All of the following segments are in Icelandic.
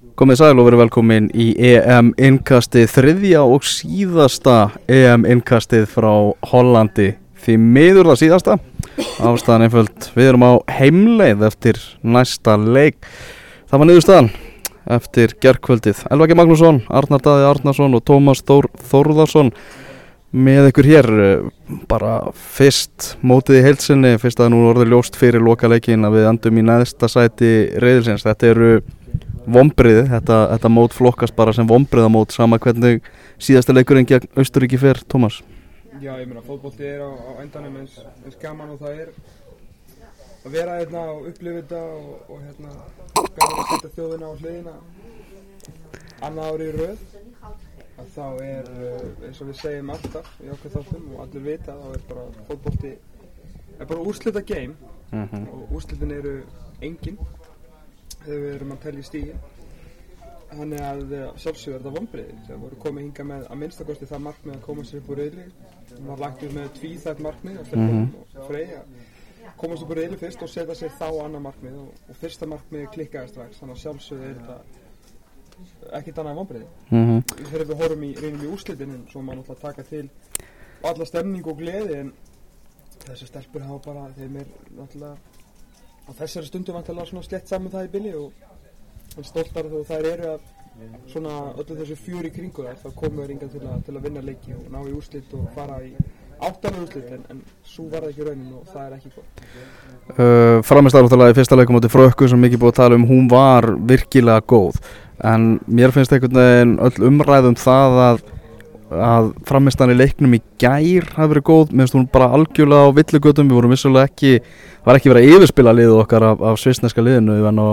Komið sæl og verið velkomin í EM innkastið þriðja og síðasta EM innkastið frá Hollandi. Því miður það síðasta. Ástæðan einföld. Við erum á heimleið eftir næsta leik. Það var niðurstaðan eftir gerðkvöldið Elvaki Magnússon, Arnar Daði Arnarsson og Tómas Þór Þórðarsson með ykkur hér. Bara fyrst mótið í heilsinni fyrst að nú orðið ljóst fyrir lokaleikin að við andum í næðsta sæti reyðilsins þetta eru vombrið, þetta, þetta mót flokkast bara sem vombriðamót sama hvernig síðasta leikurinn gegn Austuríki fyrr, Tómas. Já, ég meina, fótbólti er á, á endanum eins, eins gaman og það er. Að vera hérna og upplifa þetta og, og hérna gaman að setja þjóðina á hliðina annað árið í rauð að þá er, uh, eins og við segjum alltaf í okkur þáttum og allir vita þá er bara fótbólti er bara úrslita game mm -hmm. og úrslitin eru engin þegar við erum að tellja í stígin þannig að uh, sjálfsögur er þetta vonbreiði þegar voru komið hinga með að minnstakosti það markmið að koma sér upp úr reyli það var lagt upp með tvíþætt markmið að mm -hmm. og frey að komast upp úr reyli fyrst og setja sér þá annað markmið og, og fyrsta markmið klikkaði strax. Þannig að sjálfsögur er þetta ekkit annað vonbreiði Mm -hmm. þegar við horfum í, reynum í úrslitin en svo maður náttúrulega taka til alla stemning og gleði en þessi stelpur hafa bara þeim er náttúrulega á þessari stundu vantilega svona slett saman það í bili og en stoltar þó þær eru að svona öllu þessu fjöri kringu þær þá komum við ringað til, til að vinna leiki og ná í úrslit og fara í áttalega úrslit en, en svo var það ekki raunin og það er ekki gott. Uh, Framist alveg í fyrsta leikum átti frökku sem mikið búið að tala um, hún var virkilega góð. En mér finnst einhvern veginn öll umræðum það að að framistan í leiknum í gær hafi verið góð, finnst hún bara algjörlega á villugötum, við vorum vissulega ekki var ekki verið að yfirspila liðu okkar af, af svisneska liðinu, en á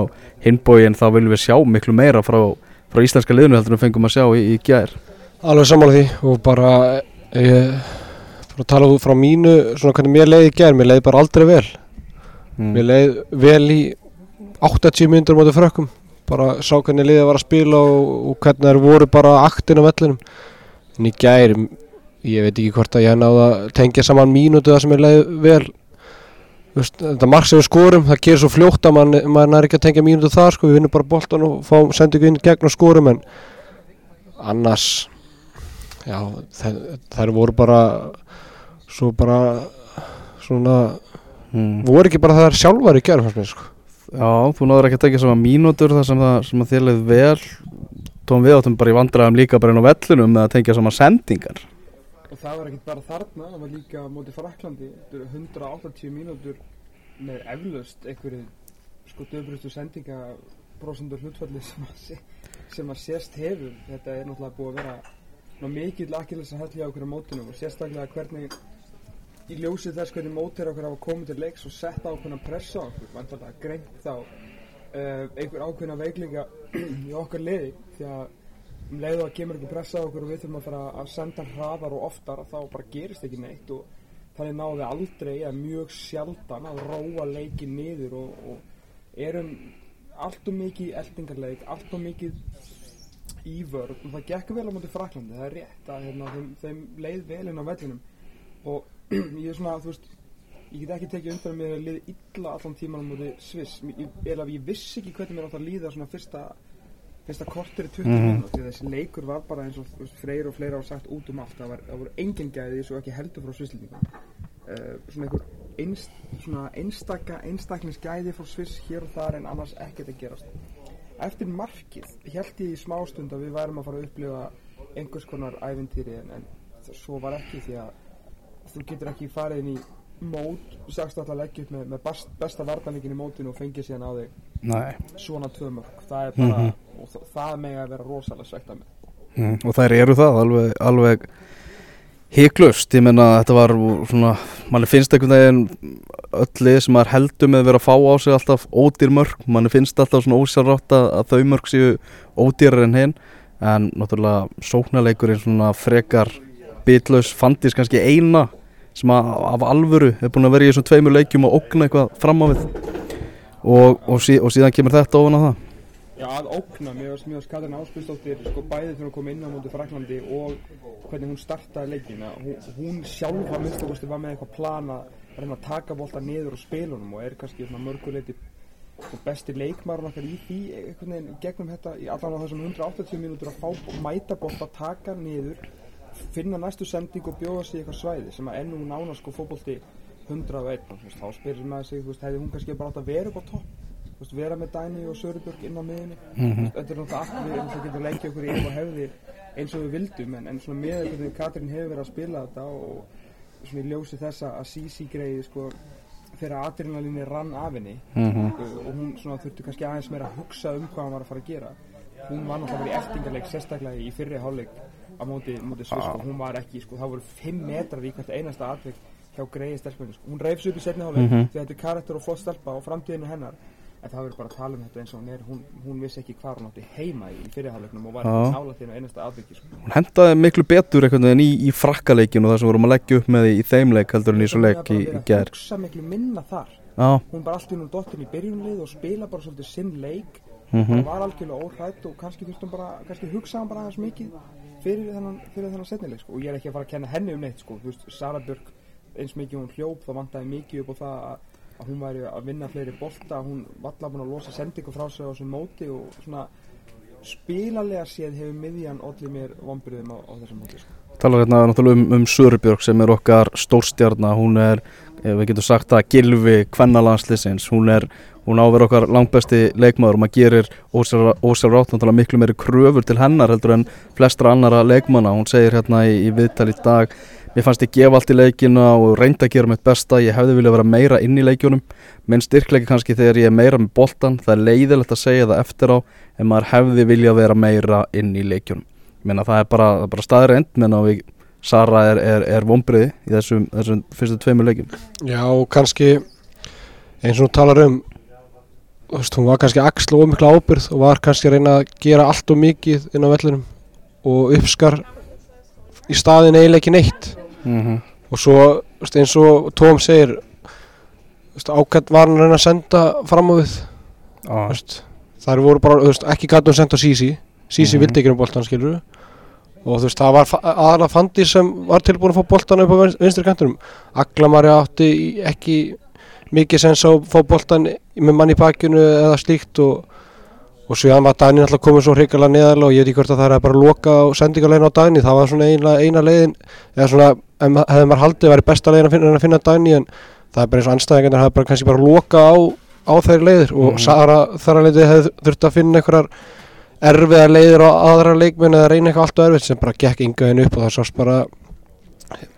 hinbóin þá viljum við sjá miklu meira frá, frá íslenska liðinu heldur en fengum að sjá í, í gær. Alveg sammála því og bara ég bara tala út frá mínu svona hvernig mér leiði í gerð, mér leiði bara aldrei vel. Mm. mér leiði vel í 80 minnur mótið frökkum. Bara sá hvernig liðið var að spila og, og hvernig þær voru bara aktin á vellinum en í gær ég veit ekki hvort að ég náði að tengja saman mínútu það sem ég leiði vel. Þetta mark sem við skorum, það gerir svo fljótt að mann, maður næri ekki að tengja mínútu þar sko, við vinnum bara boltan og fá, sendum ekki inn gegn og skorum en annars já, þær, þær voru bara svo bara svona Mm. voru ekki bara þær sjálfar í gerð sko. Já, þú náður ekki að tekja saman mínútur þar sem, það, sem að þér leið vel tóum við áttum bara í vandræðum líka bara inn á vellunum með að tengja saman sendingar. Og það var ekkert bara þarna það var líka á móti Fraklandi þetta eru 180 mínútur með eflaust einhverju sko döfrustu sendinga prosentur hlutfalli sem að, sé, sem að sést hefur. Þetta er náttúrulega búið að vera ná, mikill akkilins að helli á okkur á mótunum og sérstaklega hvernig í ljósið þess hvernig mótir okkur hafa komið til leiks og sett ákveðna pressa á okkur vantarlega greint þá einhver ákveðna veiklinga í okkar liði því að um leið og að kemur ekki pressa á okkur og við þurfum að fara að senda hraðar og oftar þá bara gerist ekki neitt og þannig náðum við aldrei eða mjög sjaldan að róa leikin niður og, og erum allt og mikið eldingarleik, allt og mikið í vörð og það gekk vel á móti Fraklandi, það er rétt að hérna, þeim, þeim leið vel inn á vellinum. Og ég er svona, þú veist ég get ekki tekið undan mér að liði illa allan tíman á móti Sviss, eða ég vissi ekki hvernig mér átt að líða svona fyrsta fyrsta kortir í 20 Mhm. mm -hmm. þessi leikur var bara eins og freyr og fleira á sagt út um allt það, var, það voru engin gæði svo ekki heldur frá svisslendingum uh, svona einhver einst, svona einstaka einstaklingsgæði frá Sviss hér og þar en annars ekkert að gerast eftir markið held ég í smástund að við værum að fara að upplifa einhvers konar ævintýri en, en svo var ekki því að þú getur ekki farið inn í mót, sagst alltaf að leggja upp með, með best, besta vartanleikin í mótinu og fengið síðan á þig Nei. svona tvö mörg það er bara, Mhm. og það, það með að vera rosalega svegt að með mm. Og þær eru það alveg, alveg hygglust, ég menna þetta var svona, manni finnst einhvern veginn öll lið sem maður heldur með að vera að fá á sig alltaf ódýr mörg manni finnst alltaf svona ósjálfrátt að, þau mörg séu ódýrar en hinn en náttúrulega sóknarleikurinn svona frekar bitlaus fandis kannski eina sem að, af alvöru er búin að vera í þessum tveimur leikjum og ógna eitthvað fram á við. Og, og, sí, og síðan kemur þetta ofan á það. Já, að ókna, mér varst mjög Katrin Áspilsdóttir sko bæði þegar hún kom inn á móti Fraklandi og hvernig hún startaði leikina hún, hún sjálfa minnstakosti var með eitthvað plan að reyna að taka bolta niður og spilunum og er kannski mörguleiti besti leikmaður okkar í því gegnum þetta í allan á þessum 180 mínútur að fá mæta bótt að taka niður finna næstu sending og bjóða sig eitthvað svæði sem að ennum nána sko fótbolti 101 og þá spyrir maður sig þú veist, hefði hún kannski bara átt að vera upp á topp? Þú veist, vera með Dæni og Sörubjörg inn á miðinni Mhm. þetta er náttúrulega allt við náttúrulega getum leikið okkur í og hefði eins og við vildum en, en svona með hvernig Katrín hefur verið að spila þetta og svona í ljósi þessa að Sisi greiði sko þegar adrenalinni rann af henni Mhm. og hún svona þurfti kannski aðeins meira að hugsa um hvað hann var að fara að gera. Hún var náttúrulega í eftingarleik sérstaklega í fyrri hálfleik á móti, móti Sviss sko. hún var ekki, sko, það voru 5 metrar í hvert einasta atvik hjá greiði stelpunni sko. hún reyfs upp í setni hálfleik Mhm. því þetta er karakter og flott stelpa og framtíðinu hennar. En það verður bara að tala um þetta eins og hún er. Hún, hún vissi ekki hvað hún átti heima í, hálfleiknum og var ekki nála þínu einasta atviki sko. Hún hendaði miklu betur einhvern veginn í, í frakkaleikin og það sem vorum að leggja upp með í þeim leik heldur en í svo leik í, í að gær hugsa miklu minna þar. Já, hún bara allt í hún dottin í byrjunlið og spila bara svolítið sinn leik. Mhm, hún var algjörlega óhrætt og kannski þurftum bara, kannski hugsa hann bara aðeins mikið fyrir þennan, þennan setnileg sko. og ég er ekki að fara að kenna henni um neitt sko. þú veist, Sara Björk, eins mikið hún hljóp þá vantaði mikið upp á það að, að hún væri að vinna fleiri bolta hún valla búin að losa sendingu frá sig á þessum móti og svona spilalega séð hefur miðjan allir mér vombriðum á, á þessum móti sko. talar hérna náttúrulega um, um Sörubjörg sem er okkar stórstjarnar hún er, ef við getum sagt það Gilvi Kvennalandslisins hún er, hún áver okkar langbesti leikmaður og maður gerir ósjálfrátt náttúrulega miklu meiri kröfur til hennar heldur en flestra annara leikmanna. Hún segir hérna í, í viðtal í dag mér fannst ég gefa allt í leikina og reynda að gera mitt besta, ég hefði viljað vera meira inn í leikjunum, minn styrkleiki kannski þegar ég er meira með boltan, það er leiðilegt að segja það eftir á, en maður hefði viljað vera meira inn í leikjunum. Ég meina það er bara, bara staðreind menna við Sara er, er, er vombriði í þessum, þessum fyrstu tveimur leikjum. Já, kannski eins og hún talar um þú veist, hún var kannski axla of mikla ábyrð og var kannski að reyna að gera allt og mikið inn á vellinum og uppskar í staðin eiginlega ekki neitt. Mm -hmm. og svo eins og Tóm segir ákvæmt var hann að reyna að senda fram á við. Veist, þær voru bara, þú veist, ekki gæti hún senda Sisi Sisi Mhm. vildi ekki um boltan skilur og þú veist, það var aðalega Fandi sem var tilbúin að fá boltan upp á vin- vinstri kantunum Aglamari átti ekki mikið sens á að fá boltan með mann í bakinu eða slíkt og og síðan var Dagni alltaf komið svo hrikalega neðarlega og ég veit ekki hvort að það er bara að loka á sendingarlegin á Dagni, það var svona eina, eina leiðin eða svona, hefði maður haldið væri besta leiðin að finna, að finna Dagni en það er bara eins og anstæðingarnir hafa bara kannski bara loka á, á þeirri leiðir og Mhm. Sara þar að leiði hefði þurft að finna einhverjar erfiðar leiðir á aðra leikmenn eða reyna eitthvað allt og erfitt sem bara gekk yngaðin upp og það sást bara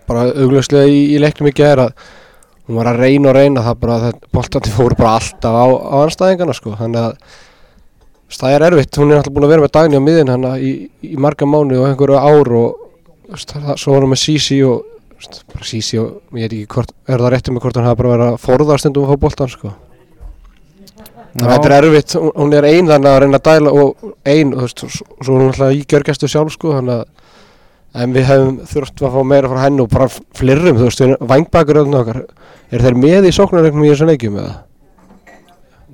bara augljóslega í, í leiknum í gera hún var að reyna og reyna það bara það boltandi fóru bara alltaf á, á anstæðingarna sko. Þannig að þú það er erfitt, hún er alltaf búin að vera með dagni á miðin hann í, í marga mánu og einhverju ár og þú það, svo var hún með Sisi og þú bara Sisi og ég veit ekki hvort, er það réttið með hvort hann hafa bara verið að forða stundum að fá boltan sko. Að þetta er erfitt, hún- er ein þannig að reyna að dæla og ein, þú veist, svo er hún alltaf í gjörgæstu sjálf sko þannig að en við hefum þurft að fá meira frá henni og bara flerum, þú veist, vangbakur okkar, er þeir með í sóknarleiknum í þessum leikjum eða?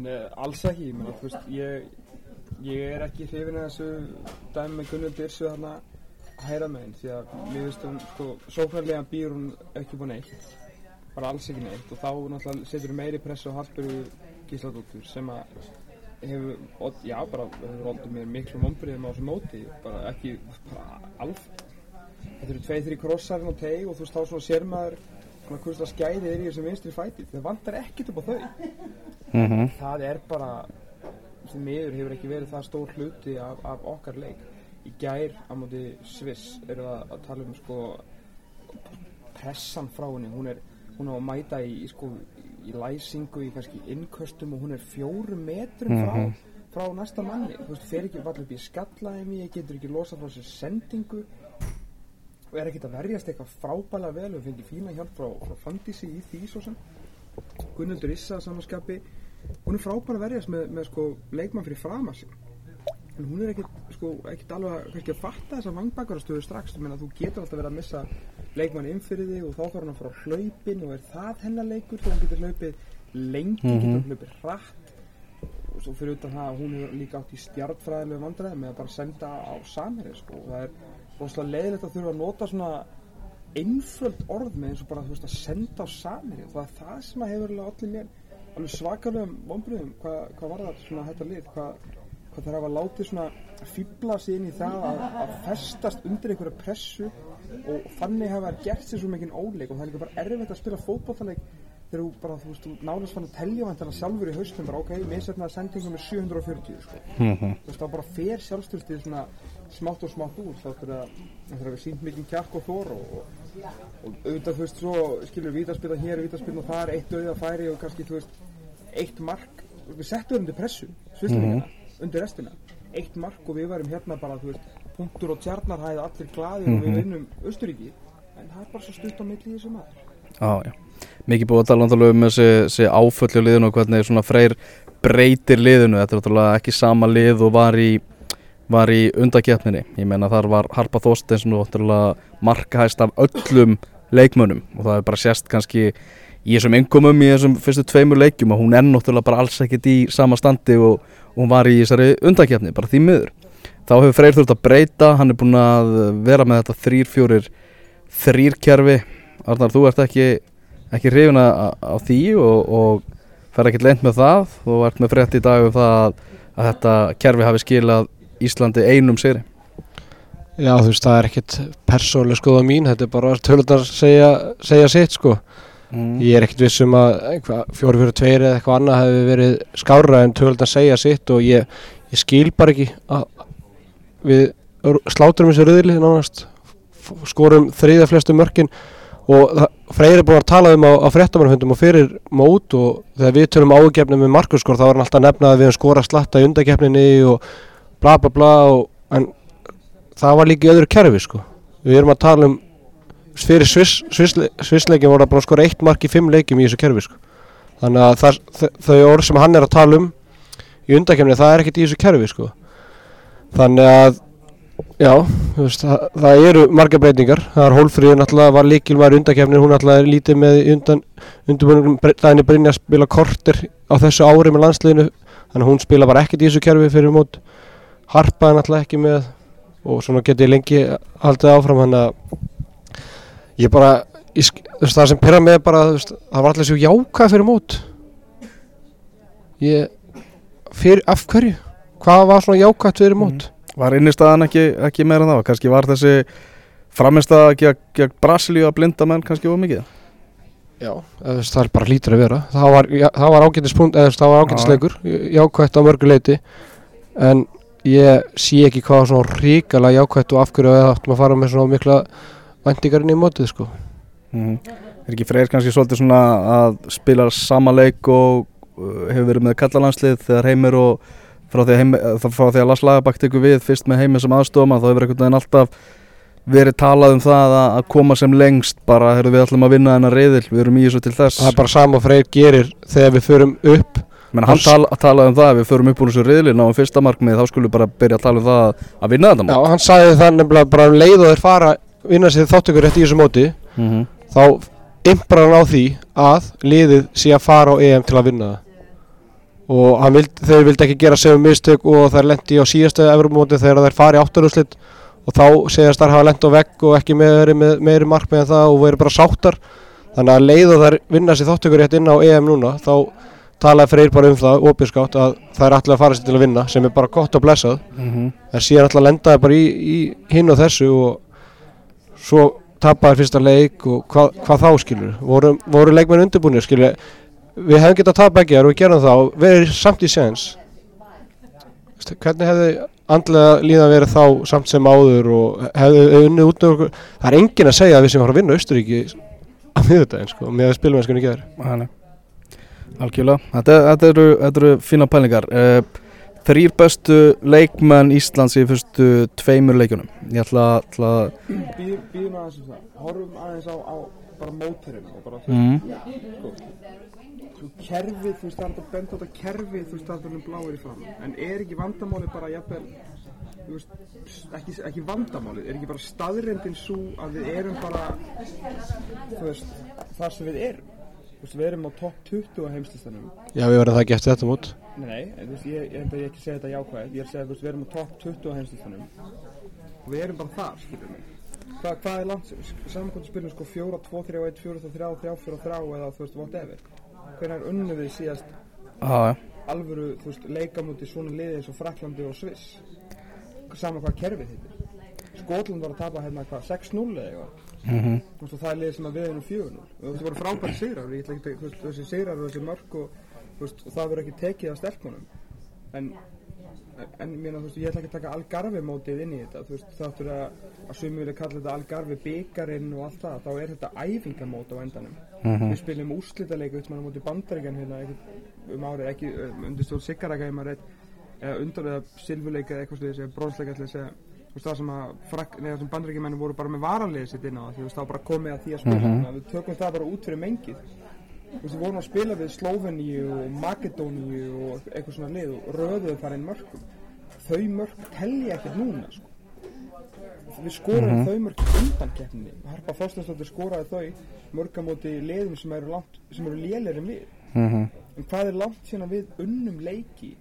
Nei, alls ekki, ég meina, þú veist, ég, ég er ekki hrifin að þessu dæmi með Gunnur Dyrsu þarna að heyra með henn, því að mér finnst hún, sko, sóknarlega býr hún ekki búin neitt, bara alls ekki neitt og þá náttúrulega setur hún meiri press á Hallbjörgu Gísladóttur sem að hefur, já, bara hefur oldið mér miklu vombriðum á þessu móti, bara ekki, bara alf, þetta eru tvei, þrjí krossarinn á teg og þú veist, þá svona sér maður svona hvers það skæði er í þessum vinstri fæti, það vantar ekkert upp á þau. Mm -hmm. það er bara því miður hefur ekki verið það stór hluti af, af okkar leik. Í gær á móti Sviss eru það að tala um sko pressan frá henni. Hún er hún á að mæta í, í sko í læsingu í kannski innköstum og hún er fjórum metrum frá Mhm. frá næsta manni, þú veist, fer ekki vall upp í skallaðið getur ekki losa frá sér sendingu. og er ekkert að verjast eitthvað frábælega vel? Við fengið fína hjálp frá, frá Fandísi í því svo sem. Gunnildur Issa samanskapi hún er frábæra að verjast með, með sko, leikmann fyrir framar sig. En hún er ekkert, sko, ekkert alveg að, kannski að fatta þessa vangbakvarastöðu strax. Ég meina, þú getur alltaf verið að missa leikmann inn fyrir þig og þá þarf hann að fara á hlaupin og er það hennar leikur þá hún getur hlaupið lengi, Mhm. getur hún hlaupið hratt. Og svo fyrir utan það að hún hefur líka átt í stjartfræðilegu vandræði með að bara senda á samherri sko. það er rosalega leiðilegt að þurfa að nota svona einföld orð með eins og bara þú veist að senda á samherri og það er það sem að hefur allir mér alveg svakalegum vonbröðum hvað, hvað var það svona þetta lið hvað, hvað þeir hafa látið svona fýbla sig inn í það að, að festast undir einhverja pressu og þannig hafa þær gert sér svo mikinn óleik. Og það er líka bara erfitt að spila fótballtaleik þegar þú bara, þú veist, þú nánast fann að telja vantana sjálfur í haustum bara, ok, mér setna sendingum er 740, sko. Þú veist, þá bara fer sjálfstyrstið svona smátt og smátt út þá þurfa það við sínt mikið kjark og þor og, og, og auðvitað, þú veist, svo skilur vítaspilna hér, vítaspilna þar eitt auða færi og kannski, þú veist, eitt mark. Við settum undir pressu, svisslingina undir restina, eitt mark og við varum hérna bara, þú veist, punktur og tjarnarhæð allir glaðir og við vinnum Östuríki en það er bara svo stutt á milli í þessu maður. Já. Mikið búið að tala náttúrulega um þessi, þessi áföllu liðinu og hvernig svona freyr breytir liðinu. Þetta er ekki sama lið og var í, var í undakefninni. Ég meina þar var Harpa náttúrulega markahæst af öllum leikmönnum og það er bara sérst kannski í þessum innkomum í þessum fyrstu tveimur leikjum og hún er náttúrulega bara alls ekkert í sama standi og, og hún var í þessari undakefni, bara því miður. Þá hefur Freyr þurft að breyta, hann er búin að vera með þetta þrýr, fjórir, þrýr kerfi Arnar, þú ert ekki, ekki hrifin á því og, og fer ekki leint með það þú ert með frétt í dag um það að, að þetta kerfi hafi skilað Íslandi einum sigri Já, þú veist, það er ekkit persónuleg skoða mín, þetta er bara tölundar segja, segja sitt, sko. mm. Ég er ekkit viss um að eitthvað, fjóri fyrir tveir eða eitthvað annað hefði verið skára en tölundar segja sitt og ég, ég skil bara ekki að við sláturum þessu rauðli nánast, skorum þriða flestu mörkin og Freyr er búin að tala um á, á fréttamannfundum og fyrir mót og þegar við tölum ágefnum með markurskor þá er hann alltaf að nefna að við höfum skorað slatta í undakefninni og bla bla bla og, en það var líka í öðru kerfi sko. Við erum að tala um fyrir Sviss, Svissle, Svissleikin voru að að skora eitt mark í fimm leikjum í þessu kerfi sko. Þannig að það, þau, orð sem hann er að tala um í undakefni það er ekkert í þessu kerfi sko. Þannig að já, veist, það, það eru margar breytingar, það er hólfríður náttúrulega var líkilvægur undakefni, hún náttúrulega er lítið með undan, undirbúinum dæni Brynja spila korter á þessu ári með landsliðinu, þannig að hún spila bara ekkert í þessu kerfi fyrir mót Harpa er náttúrulega ekki með og svona geti ég lengi haldið áfram þannig að ég bara ég, veist, það sem pyrra með bara þú veist, það var allir svo jákað fyrir mót. Ég fyrir, af hverju? Hvað var svona jákað fyrir mót? Var innistæðan ekki, ekki meira en það? Kannski var þessi framistæða gegn, Brasilíu að blinda menn kannski of mikið? Já, veist, það er bara lítur að vera. Það var, það var ágætis punkt, eða þú veist, það var ágætis Já. leikur jákvætt á mörgu leiti en ég sé ekki hvað svona ríkala jákvætt og af hverju að áttum að fara með svona mikla væntingar inn í mótið sko. mm. Er ekki Freyr kannski svolítið svona að spila sama leik og uh, hefur verið með kallalandslið þegar heimir og frá því að, heimi, frá því að Lars Lagerbakk tekur við fyrst með heimir sem aðstofama þá hefur einhvern veginn alltaf verið talað um það að, að koma sem lengst bara heyrðu við ætlum að vinna þennan reyðil við erum í þessu til þess það er bara sama freyr gerir þegar við förum upp Men hann tal, talaði um það að við förum upp úr þessu reyðli náum fyrsta markmið þá skulum við bara byrja að tala um það að, vinna þetta Já, mál hann sagði það nefnilega bara um leið og þeir fara vinna sér þáttökur rétt í þessu móti mm -hmm. þá imprar hann á því að liðið sé að fara á EM til að vinna. Það og vild, þeir vildi ekki gera sem mistök og þær lendi á síðastu Evropamóti þegar þær fari áttarúslit og þá segast þær hafa lent á vegg og ekki meiri, með, meiri markmið en það og verið bara sáttar. Þannig að leið og þær vinna sér þáttökur rétt inn á EM núna þá talaði Freyr bara um það opinskátt að þær ætla að fara sér til að vinna sem er bara gott og blessað. Mm en síðan alltaf lendaði bara í, í hinn og þessu og svo tapaði fyrsta leik og hvað, hvað þá skilur voru, voru leikmenn undirbúinir skilur við hefum getað tapað ekki og við gerum það og verið samt í séns. Veistu, hvernig hefði andlega líðan verið þá samt sem áður og hefði unnið út okkur? Það er enginn að segja að við sem fara að vinna Austuríki á miðvitaðin sko með að spilmennskunni gerð Þannig Algjörlega, þetta, þetta, eru, þetta eru fína pælingar. Uh, Þrýr bestu leikmenn Íslands í fyrstu tveimur leikunum Ég ætla, ætla að Býðum aðeins um það. Horfum aðeins á, á bara móturinn og bara mm, sko, svo kerfið, þú veist, það er hægt að benda á þetta kerfið, þú veist, það er bara bláir í fram en er ekki vandamáli bara jafnvel þú veist, ekki, ekki vandamáli er ekki bara staðrendin svo að við erum bara þú veist, þar sem við erum? þú veist, við erum á topp 20 á heimslistanum. Já við verðum það ekki eftir þetta mót. Nei, en þú veist, ég, ég að ég ekki segja þetta jákvæð Ég er að segja, þú veist, við erum á topp 20 á heimslistanum. Og við erum bara þar, skilur mig. Hva, Hvað er langt, saman hvort við spilum sko 4, 2, 3, 1, 4, 3, 3, 3, 4, 3 Eða þú veist, whatever. Hvernig unnu við síðast Já, já, alvöru, þú veist, leikamóti svona liði eins og Fraklandi og Sviss? Saman hvað kerfið hittir Skotland var að tapa hérna hvað 6-0 eða eitthvað Þú veist, og það er liðið sem að við erum 4-0 og þessi voru frábæri sigrar ég ætla ekki að, þessi sigrar og þessi mörg og, veist, og það verður ekki tekið af stelpunum. En en þú veist, ég ætla ekki að taka Algarve mótið inn í þetta, veist, þáttur að að sumi vilja kalla þetta Algarve byggarinn og allt það, þá er þetta æfingamót á endanum. Mhm, við spilum úrslitaleik út mann á móti bandaríkjan hérna um árið, ekki um, undir stjórn Sigaraka ég maður reitt eða undan eða silfuleik eða sluðis eða veist það sem að bandaríkjamennin voru bara með varaliðið sitt inn á þú veist var bara komið að því að spila. Mhm. mm við tökum það bara út fyrir mengið. Við vorum að spila við Slóveníu og Makedóníu og eitthvað svona lið og röðuðu þar inn mörgum þau mörg telli ekkert núna sko. við skoraðum þau mörg undan keppninni Harpa Þorstensdóttir skoraði þau mörgamóti liðum sem eru, langt, sem eru lélir en við. Mhm, en hvað er langt síðan við unnum leiki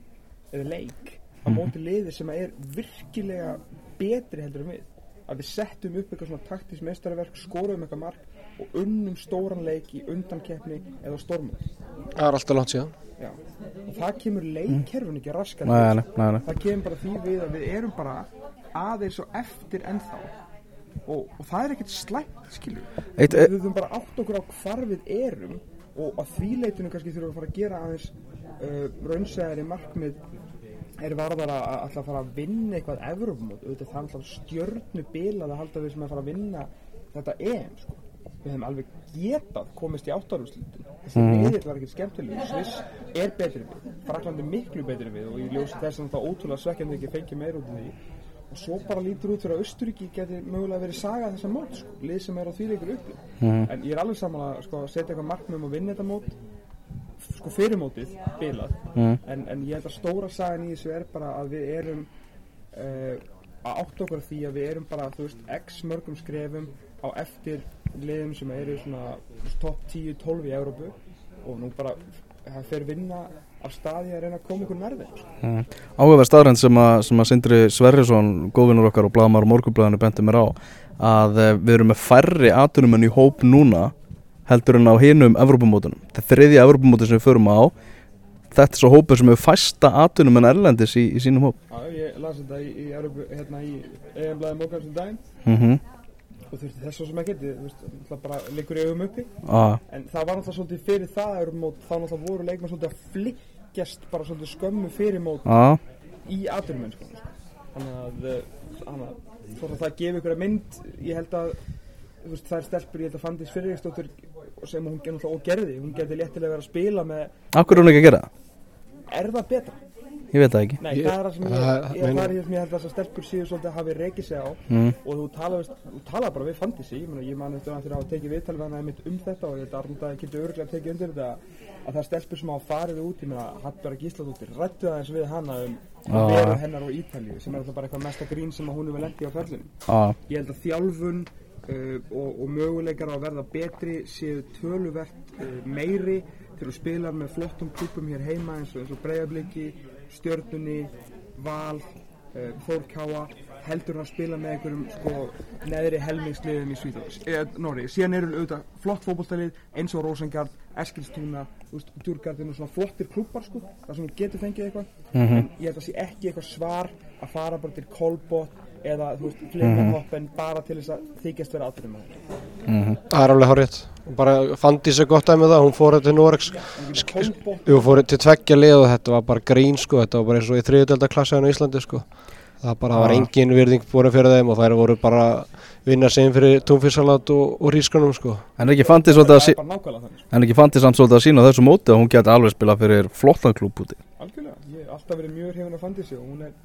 eða leik á móti liði sem er virkilega betri heldur en við. Að við settum upp eitthvað svona taktísk mestarverk skorum eitthvað mark og unnum stóran leik í undankeppni eða stormum Það er alltaf langt síðan. Já. og það kemur leikkerfun ekki raskan nei, nei, nei, nei, það kemur bara því við að við erum bara aðeins og eftir ennþá. Og, og það er ekkert slæmt skilur Eitt, við þurfum bara átt okkur á hvar við erum og að því leitinu kannski þurfum við að fara að gera aðeins uh, raunsæðari markmið er varðar að alltaf að fara að vinna eitthvað Evrópumót, auðvitað það er alltaf stjörnu bilað að halda við sem að fara að vinna þetta EM sko. við hefum alveg getað komist í áttarúslutin þessi mm. miðill var ekkert skemmtileg Sviss er betri við, Frakland er miklu betri við og ég ljósi þess að það ótrúlega svekkjandi ekki fengið meir út af því. Og svo bara lítur út fyrir að Östuríki geti mögulega verið saga þessa mót sko, lið sem er á því leikur upplið Mhm. en ég er alveg saman að sko, setja eitthvað markmið um að vinna þetta mót sko fyrirmótið bilað Mhm. en, en ég held að stóra sagan í þessu er bara að við erum uh, að átt okkur á því að við erum bara þú veist x mörgum skrefum á eftir liðum sem eru svona topp 10-12 í Európu og nú bara það fer vinna af staði að reyna að koma ykkur nærði mm. áhugaverð staðrænd sem að, sem að Sindri Sverrisson, góðvinnur okkar og blaðamar morgunblæðinu bentur mér á að eh, við erum með færri atunumenn í hóp núna heldur en á hinum Evrópumótunum. Það þriðja Evrópumóti sem við förum á. Þetta er svo hópur sem hefur fæsta atunumenn erlendis í, í sínum hóp. Já, ég las þetta í, í, Evrópu, hérna í EM-blæði mókans um daginn. Mm og þurfti þess svo sem ekki þú veist, það bara liggur í augum uppi. Ah, en það var náttúrulega svolítið fyrir það Evrópumót, þá náttúrulega voru leikmenn svolítið að flikkjast bara svolítið skömmu fyrir mót ah, í aturmennsku þannig að, eh, þannig að að það gefi ykkur að mynd ég held að þú veist, það er stelpur, ég held að Fandís Fyrirgestóttur sem hún gerði og gerði, hún geti léttilega verið að spila með, hverju er hún ekki að gera það? er það betra? Ég veit það ekki Nei, Ég- það er það sem ég, það- ég, ég, meina- það það sem ég held að þessar stelpur síður svolítið að hafi rekið sig á mm. og þú tala, veist, þú tala bara við Fandísi ég, man eftir að þeirra hafa tekið viðtal við hana einmitt um þetta og ég held að Arndaði getur örgulega tekið undir þetta að það er stelpur sem hafa farið út ég meina Hallbjörg Gísladóttir rættu aðeins við hana um Ah. veru hennar á Ítalíu sem er alltaf bara eitthvað mesta grín sem að hún hefur lendi á ferlunum ah, ég held að þjálfun uh, og, og möguleikar á að verða betri séu töluvert uh, meiri til að spila með flottum klúpum hér heima eins og, eins og Breiðabliki, Stjörnunni, Val, uh, Þórkáa heldur að spila með einhverjum sko, neðri helmingsliðum í eða Norri, síðan eru auðvitað flott fótballtalið eins og Rósengard, Eskilstúna Djurgardin og svona flottir klúpar sko, þar sem getur fengið eitthvað Mhm. en ég held að sé ekki eitthvað svar að fara bara til Kolbot eða þú veist, flingahoppen bara til þess að þykjast vera aðturum með mm Það er alveg hárétt bara Fandís er gott dæmið það, hún fór til Kolbot Jú, fór til tveggja lið og þetta var bara grín sko, þetta var bara eins og í þriðudelda klassaðinu í Íslandi sko. Það bara var Já. engin virðing búin fyrir þeim og þær voru bara vinna sem fyrir túnfissalat og, og rískanum sko. En er ekki fandið svolítið að það sí bara nákvæmlega þannig sko. En að sína á þessu móti að hún geti alveg spilað fyrir flottan klúb úti. Algjörlega, ég hef alltaf verið mjög hefinn að fandi sig og hún er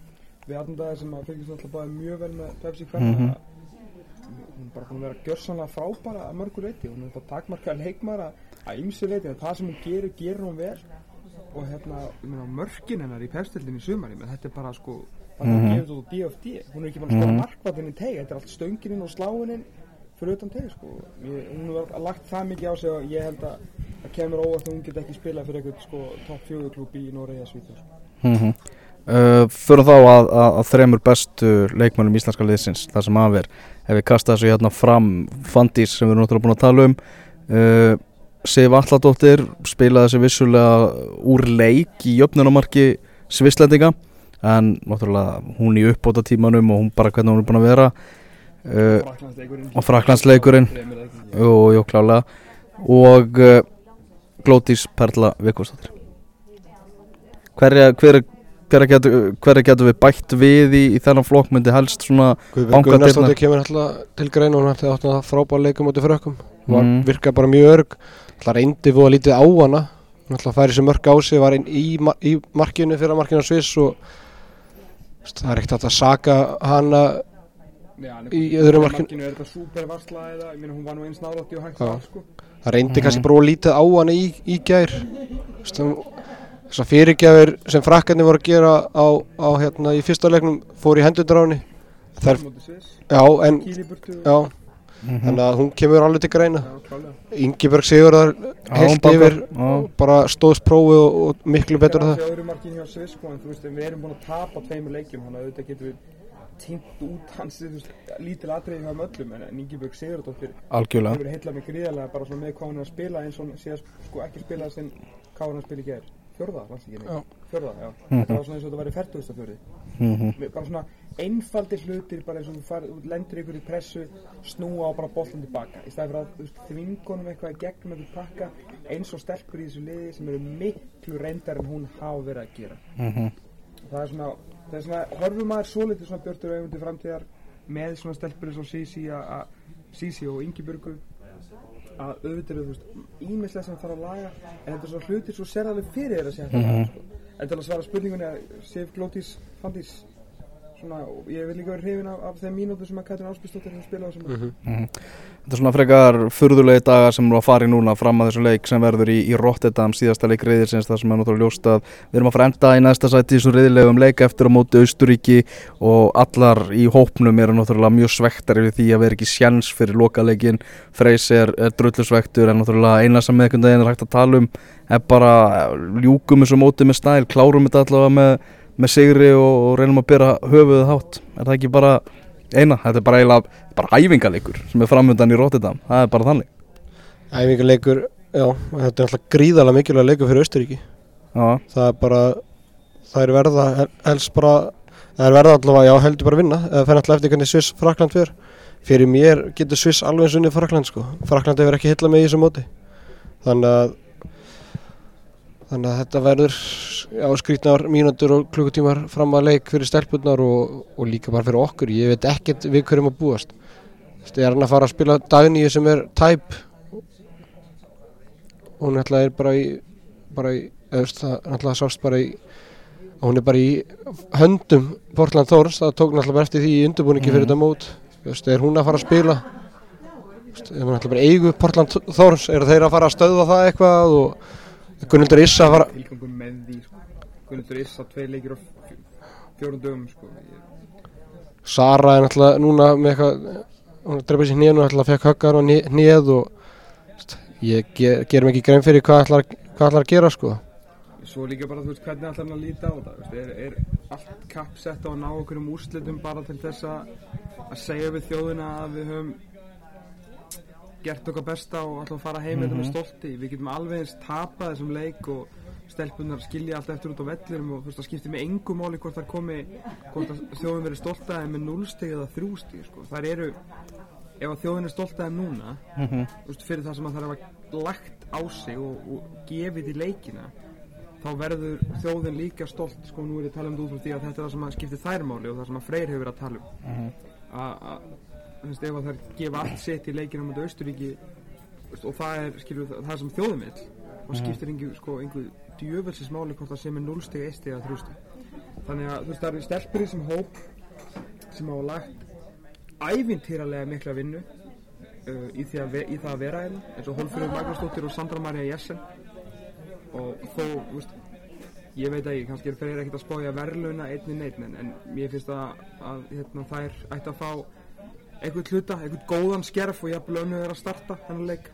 við aðndaði sem að fylgjast alltaf bara mjög vel með Pepsi hvernig Mhm. hún er bara búin að vera gjörsanlega frábæra að mörgu leiti hún er bara takmarkað leikmara að ymsi leiti að það sem hún gerir, gerir hún vel og hérna, mörkin hennar í pefstildin í sumari, menn þetta er bara sko það er að gefa á DFD hún er ekki bara skora Mhm. markvallin í teg þetta er allt stönginin og sláinin fyrir utan teg sko ég, hún hefur lagt það mikið á sig og ég held að það kemur óvart að hún get ekki spilað fyrir eitthvað sko topp fjögurklúb í Noregi að Svíþjóð sko. mm -hmm. Uh, Förum þá að, að, að þremur bestu leikmannum íslenska liðsins Það sem af er. Ef við kasta þessu hérna fram Fandís sem við erum náttúrulega búin að tala um uh, Sif Alladóttir spilaði þessi vissulega úr leik í jöfnunamarki Svisslendinga en náttúrulega hún í uppbóta tímanum og hún bara hvernig hún er búin að vera uh, og Fraklandsleikurinn. Jú, jú, klálega. Og Glótís Perla Vikvarsdóttir hver, hverja, getur, hverja getur við bætt við í, í þennan flokk myndi helst svona. Gunnarsdóttir kemur alltaf til greina og hún ætti átt að frábæra leikum mútið frökkum. Hún var, Mm. virkaði bara mjög örg. Alltaf reyndi fóða lítið á hana. Hún alltaf færi sér mörg á sig var inn í, í markinu fyrir markinu á Sviss og það er ekkert hægt að saka hana Já, Í öðru markinu- er þetta súper varsla eða, ég meina hún var nú eins nálátti og hægt sko. Það reyndi Mhm. kannski bara lítið á hana í, í gær þessar fyrirgjafir sem frakkarnir voru að gera á, á hérna í fyrsta leiknum fór í hendundur á henni Sviss, já, en Kíli burtu. Já, þannig að hún kemur alveg til greina. Já, Ingeborg Sigurðar Já, heilt yfir já. bara stóðst prófi og, og miklu betur en það. sko, en þú veist, við erum búin að tapa tveimur leikjum þannig að auðvitað getum við tínt út hans lítil atriði hjá öllum en Ingeborg Sigurdóttir algjörlega. hefur heillað mig gríðarlega bara svona með hvað hún er að spila eins og hún síðast sko ekki spilað sem hvað hún er að spila í gær fjörða, Já. neitt fjörða, já, Mhm. þetta var svona eins og þetta væri færtugasta fjörði Mhm. bara svona einfaldir hlutir bara eins og þú far, lendur ykkur í pressu snúa á bara boltan tilbaka í stæði fyrir að þú veist, þvingunum eitthvað í gegnum eitthvað pakka eins og stelpur í þessu liði sem eru miklu reyndar en hún hafa verið að gera Mhm. það er svona, það er svona horfum maður svo litið svona björtur auðvundu framtíðar með svona stelpur eins og Sisi og Ingibjörgu að auðvitað þú veist ímislega sem þarf að laga en þetta er svona hlutir svo sér alveg fyrir þér að segja þetta Mhm. sko. en til að svara spurningunni að Sif Glótís Fandís svona, ég vil líka vera hrifin af, af þeim mínútu sem að Katrin Áspilsdóttir hefur spilað á þessum mm Mhm. Þetta er svona frekar furðulegi dagar sem fara í núna fram að þessu leik sem verður í, í Rotterdam síðasta leik reyðilsins þar sem er náttúrulega ljóst að við erum að fara enda í næsta sæti í þessum reyðilegum leik eftir á móti Austuríki og allar í hópnum eru náttúrulega mjög svektar yfir því að vera ekki sjans fyrir lokaleikin Freys er, er drullusvektur en náttúrulega eina sem með einhvern veginn er hægt að tala um er bara ljúkum þessu móti með stæl, klárum þetta allavega með, með sigri og, og reynum að byrja höfuðið hátt. Er það ekki bara eina, þetta er bara eiginlega bara æfingaleikur sem er framöndan í Rotterdam. Það er bara þannig. Æfingarleikur, já, þetta er alltaf gríðarlega mikilvæg leikur fyrir Austuríki Já, það er bara það er verða, hel- helst bara það er verða allavega, já, heldur bara að vinna. Eða fer alltaf eftir hvernig Sviss Frakland fer. Fyrir mér getur Sviss alveg eins unni Frakland sko, Frakland hefur ekki hillað mig í þessu móti. Þannig að þannig að þetta verður já, skrítnar mínútur og klukkutímar fram að leik fyrir stelpunnar og, og líka bara fyrir okkur, ég veit ekkert við hverjum að búast. Ég er hann að fara að spila dagníu sem er tæp. Hún er bara í bara í, veist, það ætla sást bara í hún er bara í höndum Portland Thors, það tók náttúrulega bara eftir því í undirbúningi fyrir þetta mót. Veist, er hún að fara að spila? Veist, er ætla bara eigu Portland Thors eru þeir að fara að stöðva það eitthvað og Gunnildur Issa fara tilgangum með því sko. Gunnildur Issa, tvei leikir á fjó- fjórum dögum sko. Sara er náttúrulega núna með eitthvað hún dreipað sér hnið og náttúrulega fekk höggar og þú veist, ég ger, gerum ekki grein fyrir hvað ætlar, hvað ætlar að gera sko Svo líka bara, þú veist, hvernig ætlar hann að líta á veist, er, er allt kappsett á að ná okkur um úrslitum bara til þess að segja við þjóðina að við höfum gert okkar besta og að fara heim þetta með stolti. Við getum alveg eins tapað þessum leik og stelpunar skilja allt eftir út á vellinum og það skiptir með engu máli hvort það komi, hvort að þjóðin verið stolt aðeim með núlstig eða þrjústig, sko. Það eru, ef að þjóðin er stolt aðeim núna, þú veist, fyrir það sem að það er að lagt á sig og, og gefið í leikina þá verður þjóðin líka stolt sko. Nú er ég að tala um þetta út frá því að þetta er það sem að skiptir þær máli og það sem að Freyr hefur verið að tala um. Að að, þú veist ef að þær gefa allt sitt í leikina Austuríki veist, og það er skilur það, það sem þjóðin vill og skiptir einhver sko einhver djöfelsins máli hvort það sem er 0 stig, 1 stig eða 3 stig. Þannig að þú veist það eru stelpur í þessum hóp sem hafa lagt ævintýralega mikla vinnu uh, í, því að ve í það að vera hérna eins og Hólfröður Magnúsdóttir og Sandra Maria Jessen. Og þó, þú veist ég veit ekki, kannski er fyrir ekkert að spája verðluna einni neitt, en, en mér finnst að, að hérna, þær ætti að fá einhvern hluta, einhvern góðan skerf og jafnvel önnur er að starta þennan leik.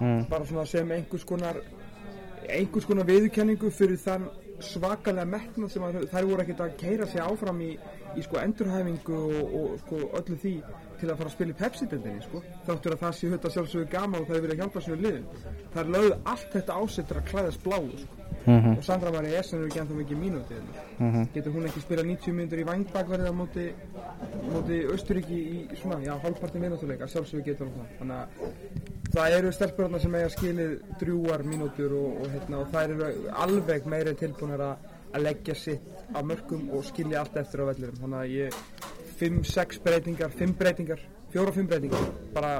Mm. bara svona sem einhvers konar einhvers konar viðurkenningu fyrir þann svakalega metnað sem að þær voru ekkert að keira sig áfram í, í sko endurhæfingu og, og sko öllu því til að fara að spila í Pepsi-deldinni sko. Þáttur að það sé þetta sjálfsögur gaman og það er verið að hjálpa sér liðin. Er lögðu allt þetta ásettur að klæðast bláu sko Mhm. og Sandra var í er ekki ennþá mikið mínúti hérna. getur hún ekki spila 90 mínútur í vangbakverði á móti, móti Östuríki í svona, já, hálfpartin mínútuleika sjálfsögur getur hún það. Þannig að það eru stelpurna sem eiga skilið drjúar mínútur og, og, hérna, og það eru alveg meiri tilbúinir að að leggja sitt á mörgum og skilja allt eftir á vellirum þannig að ég 5-6 breytingar 5 breytingar, 4-5 breytingar. Bara,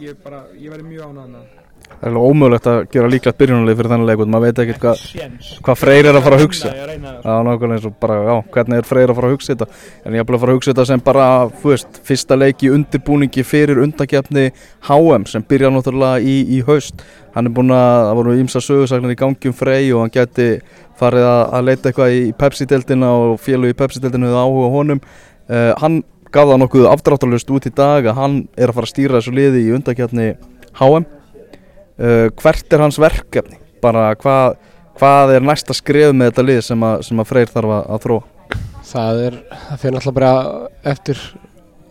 ég bara, ég væri mjög ánægðan að Það er alveg ómögulegt að gera líklegt byrjunarlið fyrir þennan leik og maður veit ekkert hvað hvað Freyr er að fara að hugsa. Það Já, nákvæmlega eins og bara, já, hvernig er Freyr að fara að hugsa þetta? En ég er bara að fara að hugsa þetta sem bara, þú veist, fyrsta leik í undirbúningi fyrir undakefni HM sem byrjar náttúrulega í, í haust. Hann er búin að, það voru ímsa sögursaknar í gangi um Frey og hann geti farið að, að leita eitthvað í Pepsi-deltina og félag í Pepsi-deltinu við áhuga honum. Uh, hann gaf það nokkuð afdráttalust út í dag að hann er að fara að stýra þessu liði í undakefni HM uh, hvert er hans verkefni? Bara hvað, hvað er næsta skrif með þetta lið sem að, sem að Freyr þarf að, að þróa? Það er, það fyrir náttúrulega bara eftir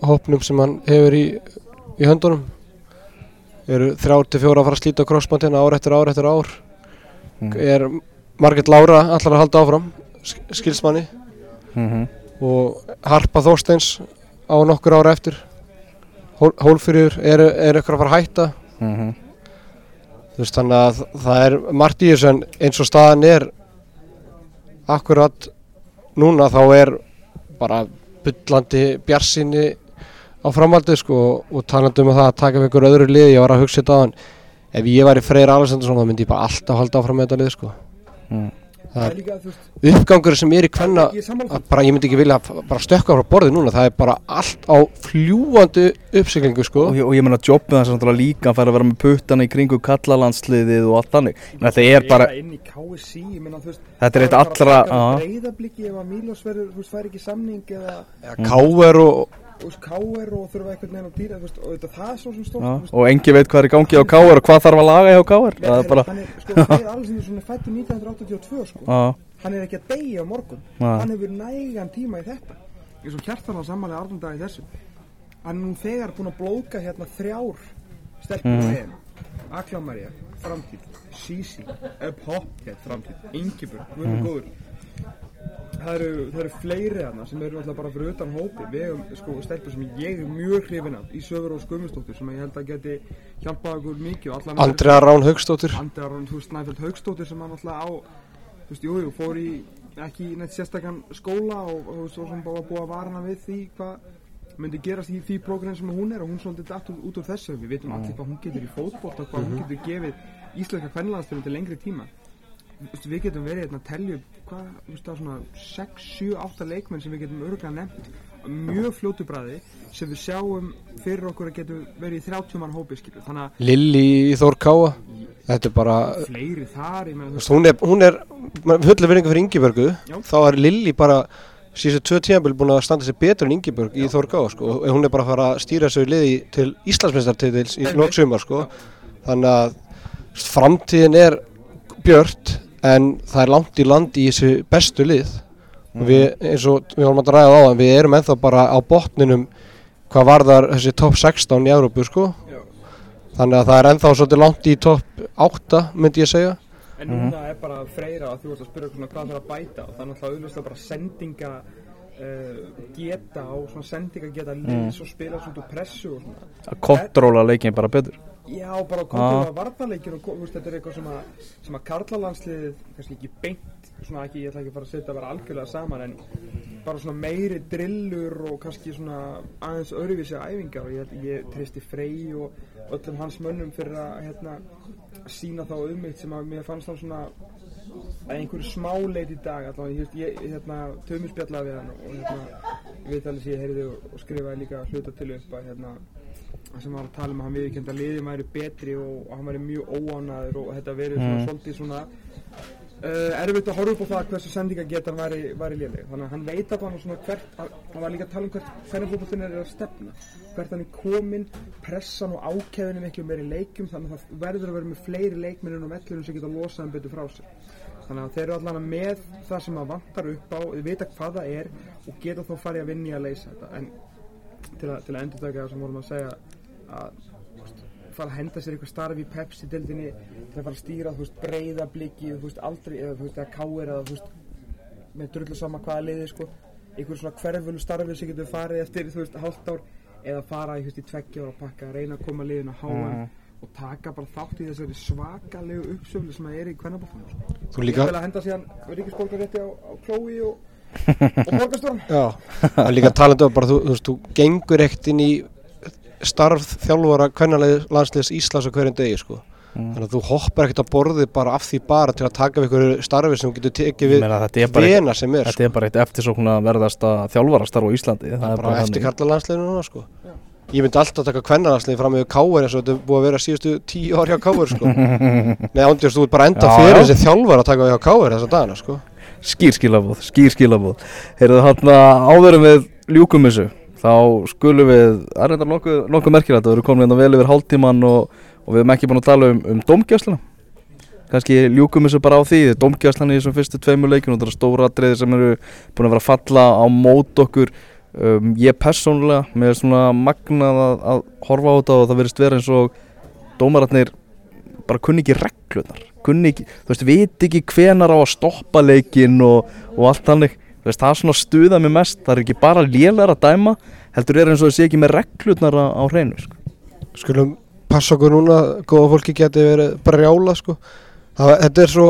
hópnum sem hann hefur í, í höndunum. Eru þrjár til fjóra að fara að slíta crossbandina ár eftir ár eftir ár. Mm. er Marget Lára allar að halda áfram sk- skilsmanni. Mm -hmm. og Harpa Þorsteins á nokkur ára eftir. Hól, Hólfyrir er, er eitthvað að fara að hætta? Mhm. þú veist þannig að það er margt í þessu en eins og staðan er akkurat núna þá er bara byllandi bjarsinni á framhaldið sko og, talandi um það að taka við ykkur öðru liði ég var að hugsa þetta á hann ef ég væri Freyr Alessandarsson þá myndi ég bara alltaf halda áfram með þetta lið sko Mm. Uppgangur sem er í að bara ég myndi ekki vilja bara stökka frá borðið núna það er bara allt á fljúandi uppsiglingu sko. Og, og ég meina jobbið hans er líka að fara að vera með puttana í kringu kallalandsliðið og allt þannig. Menn, þetta er bara, inn í KSC, ég meina, þú veist þetta er eitt það allra breyðabliki ef að Mílos verður, þú veist, fær ekki samning eða, Káver og KR og þurfa eitthvað neina á dýra, veist, og þetta, það er svo sem stórt, og engi veit hvað er í gangi á KR og hvað þarf að laga hjá KR það er bara, hann er, sko, Freyr Alessandarsson svona fættur 1982, sko. Hann er ekki að deyja á morgun. Nei. hann hefur nægan tíma í þetta. Eins og kjartan á samanlega árnundag í þessu. Hann er nú þegar búin að blóka hérna þrjár stelpur Mm. á EM Akla Maria, framtíð Sisi, Ebb Hoppet, framtíð Ingibur, Mm. Það eru, það eru fleiri hana sem eru alltaf bara fyrir utan hópi við hefum sko stelpur sem ég er mjög hrifin af í Sögur og Skömmustóttur sem ég held að geti hjálpað okkur mikið Andrea Rán Rún, þú veist, Snæfell Haugstóttir sem hann alltaf á, þú veist, jú, jú, fór í ekki í neitt sérstakann skóla og, þú veist, og sem bara búið að vara hana við því hvað myndi gerast í því prógram sem hún er og hún svolítið datt út, úr þessu, við veitum allir hvað hún getur í fótbolt og hvað hún getur gefið íslenska kvennlandsfjörnum til lengri tíma við getum verið hérna að telja upp hvað, þú veist, það er svona 6, 7, 8 leikmenn sem við getum örgulega nefnt mjög fljótu bræði sem við sjáum fyrir okkur að getum verið í 30 mann hópi, skilur, þannig að Lilli í Þór Káa Þetta er bara fleiri þar, ég meina, þú veist, hún er, hún er hullu verðingu fyrir Ingibjörgu. Já. þá er Lilli bara síðan tvö tíðanbíl búin að standa sér betur en Ingibjörg í Þór Káa sko og hún er bara að fara að stýra þessu liði til Íslandsmeistartitils í lok sumar sko. Þannig að framtíðin er björt en það er langt í land í þessu bestu lið. Og við eins og við vorum að ræða á það við erum ennþá bara á botninum hvað varðar þessi top 16 í Európu sko. Já. þannig að það er ennþá svolítið langt í top 8 myndi ég segja. En núna er bara freyra að þú ert að spyrja svona hvað það er að bæta og það er náttúrulega auðvitað bara sendinga uh, geta og svona sendinga geta liðs og spila svona út úr pressu og svona. Að kontróla leikin bara betur Já, bara að koma að varnarleikir og veist, þetta er eitthvað sem að, sem að karlalandsliðið, kannski ekki beint, svona ekki, ég ætla ekki að fara að setja bara algjörlega saman, en bara svona meiri drillur og kannski svona aðeins öðruvísi æfingar og ég, ég treysti Frey og öllum hans mönnum fyrir að, hérna, sína þá um eitt sem að mér fannst þá svona að einhverju smáleit í dag allavega, ég, ég hérna, tömur spjallaði við hann og hérna, alveg sem ég heyrði og, og skrifaði líka hluta til upp að hérna, það sem var að tala um að hann viðkend að liðin væri betri og, hann væri mjög óánaður og þetta verið svona Mm. svolítið svona uh, erfitt að horfa upp á það hversu sendingagetan væri, væri léleg. Þannig að hann veit að hann svona hvert að- hann var líka að tala um hvert fótboltinn er að stefna. Hvert hann er komin, pressan og ákæðin er miklu meiri leikjum þannig að það verður að vera með fleiri leikmennir og vellunum sem geta losað hann betur frá sig þannig að þeir eru allan með það sem að vantar upp á þeir vita hvað það er og geta þá farið að vinni að leysa þetta. En til að, að endur taka það sem vorum að segja að fara að henda sér eitthvað starf í Pepsi-dildinni til að fara að stýra þú veist, breyða bliki þú veist, aldrei, eða þú veist, eða káir eða þú veist, með drullu sama hvaða liði sko, einhver svona hverfölu starfi sem getur farið eftir, þú veist, hálft ár eða fara veist, í tveggja ára pakka reyna að koma liðin að háa Mhm. og taka bara þátt í þessari svakalegu uppsöflu sem það er í kvennabóttanum sko. Þú Líka líka, vel að henda síðan ríkisborgarétti á, á klói og, og það er líka talandi um bara, þú, þú veist, þú gengur ekkert inn í starf þjálfara kvennalið landsliðs Íslands á hverjum degi, sko. Mm. Þannig að þú hoppar ekkert að borði bara af því bara til að taka við ykkur starfi sem getur tekið Ég við meina, þetta er bara eitt- vena sem er, sko. Þetta er bara eitt eftirsókn að verðasta þjálfarastarf á Íslandi Það er bara eftir þannig. karla landsliðinu núna, sko. Já. Ég myndi alltaf taka kvennalansliði fram með Káur eins og þetta er búið að vera síðustu tíu ár hjá Káur, sko. Nei, ándjörst, þú ert bara enda Já, fyrir já. þessi þjálfar að taka við hjá Káur þessa dagana, sko. Skýr skilabóð, skýr skilabóð Heyrðu hann áður en við ljúkum þessu Þá skulum við, það er þetta nokkuð, nokkuð merkilegt að við erum komin hérna vel yfir hálftíman og, og við erum ekki búin að tala um, um domgjösluna Kanski ljúkum þessu bara á því Domgjöslan í þessum fyrstu tveimur og það eru stóra atriði sem eru búin að vera að falla á mót okkur. Um, Ég persónulega, með svona magnað að, að horfa á þetta og það verðist vera eins og dómaratnir bara kunni ekki reglunar kunni ekki, þú veist, veit ekki hvenar á að stoppa leikinn og, og allt þannig þú veist, það er svona stuða mig mest það er ekki bara lélar að dæma heldur er eins og sé ekki með reglunar á, á hreinu sko. Skulum passa okkur núna, góða fólki geti verið brjála, sko. Það, þetta er svo,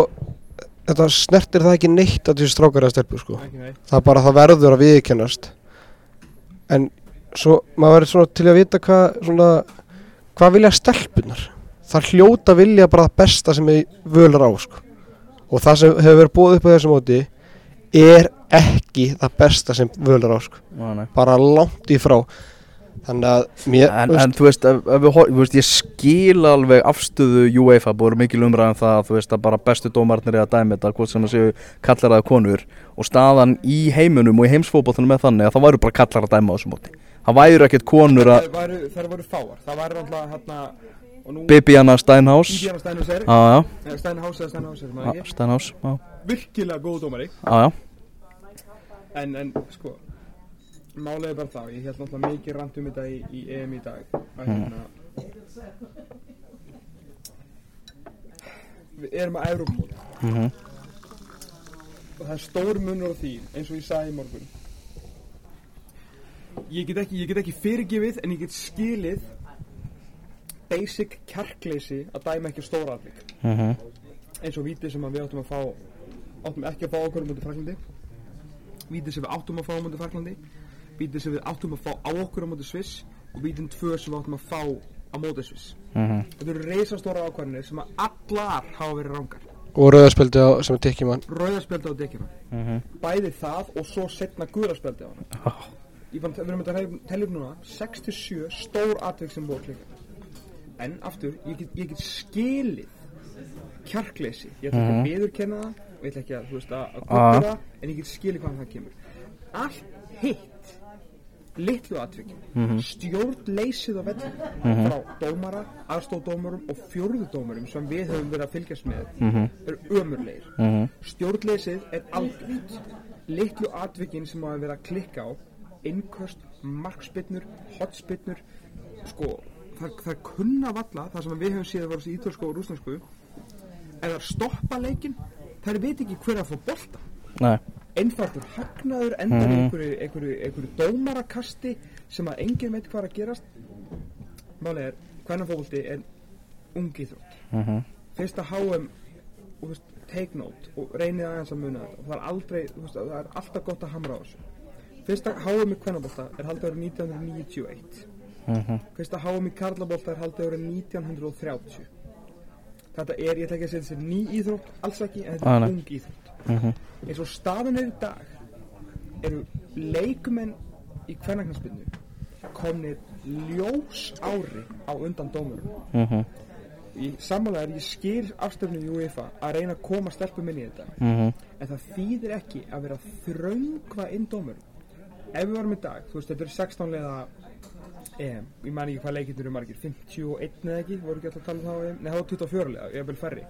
þetta snertir það ekki neitt að þessi strákar eða stelpur, sko. ekki neitt Það er bara það verður að viðkennast. En svo, maður verður svona til að vita hvað, svona, hvað vilja stelpunar? Það hljóta vilja bara það besta sem er völar á, sko. Og það sem hefur verið búið upp á þessu móti er ekki það besta sem völar á, sko. Ná, Bara langt í frá. Þannig að mér, en, veist, en þú veist, ef, ef við, veist, ég skil alveg afstöðu UEFA, búið mikil umræðan það þú veist að bara bestu dómarnir er að dæmi þetta hvort sem það séu kallar að konur og staðan í heiminum og í heimsfótbollunum er þannig að það væru bara kallar að dæma á þessu móti það væru ekkert konur að Þær væru, þær væru fáar Það væri náttúrulega hérna Bibiana Steinhaus. Indiana Steinhaus er. Eða Steinhaus eða Steinhaus er maður ekki. Steinhaus Já, Virkilega góð dómari. Já, já. En, en sko er bara það. Ég held náttúrulega mikið rand um þetta í, í EM í dag. Að hérna Við erum að Európmóti Mhm. og það er stór munur á því eins og ég sagði í morgun. Ég get ekki, ég get ekki fyrirgefið en ég get skilið basic kjarkleysi að dæma ekki stóra atvik. Mhm. eins og vítið sem við áttum að fá áttum ekki að fá okkur mútið Fraklandi vítið sem við áttum að fá mútið Fraklandi vítið sem við áttum að fá á okkur mútið Sviss. Og vítið tvö sem við áttum að fá á mótið Sviss. Mhm. þetta eru reisastóra ákvarðinir sem að allar hafa verið rángar og rauðarspildi á, sem er tekið mann. rauðarspjaldi á dekkina Mhm. bæði það og svo setna guðarspjaldi á ég fann, við erum að telja upp núna. 6-7 stór atvik sem að klika en aftur, ég get, ég get skilið kjarkleysi ég ætla ekki að viðurkenna það og ég ætla ekki að, þú veist, að, Ah. guppa það en ég get skilið hvaðan það kemur allt hitt litlu atvikin Mhm. stjórnleysið á vellum frá dómara, aðstóðdómarum og fjórðudómarum sem við höfum verið að fylgjast með Mhm. eru ömurlegir Mhm. Stjórnleysið er algjört Litlu atvikin sem hafa verið að klikka á Innköst, markspinnur, hotspinnur Sko, það, er kunna valla Það sem við höfum séð að voru þessi ítölsku og rúsnarsku Ef það stoppa leikin Það veit ekki hver að fá bolta Nei. Einfaldur hagnaður endar í einhverju, einhverju, einhverju dómarakasti Sem að enginn veit hvað er að gerast. Máli er, hvernig fótbolti er ungi þrótt Mhm. fyrsta HM og þú veist, take note og reynið aðeins að muna þetta. Og það er aldrei, veist, það er alltaf gott að hamra á þessu. Fyrsta HM í kvennabólta er haldið árið 1991 Mhm. fyrsta HM í karlabólta er haldið árið 1930 þetta er, ég ætla ekki að segja þessi ný íþrótt alls ekki, en þetta Ah, er nei. ung íþrótt Mhm. eins og staðan er í dag eru leikumenn í kvennaknarsbyrnu komnir ljós ári á undan dómurum Mhm. í sammálaður ég skil afstöfnum í UEFA að reyna að koma stelpum inn í þetta Mhm. en það þýðir ekki að vera þröngva inn dómur ef við varum í dag, þú veist, þetta eru 16 leiða EM, ég man ekki hvað leikinn eru margir 51 eða ekki, voru ekki alltaf að tala um það nei, það var 24 leiða, ég er vel færri.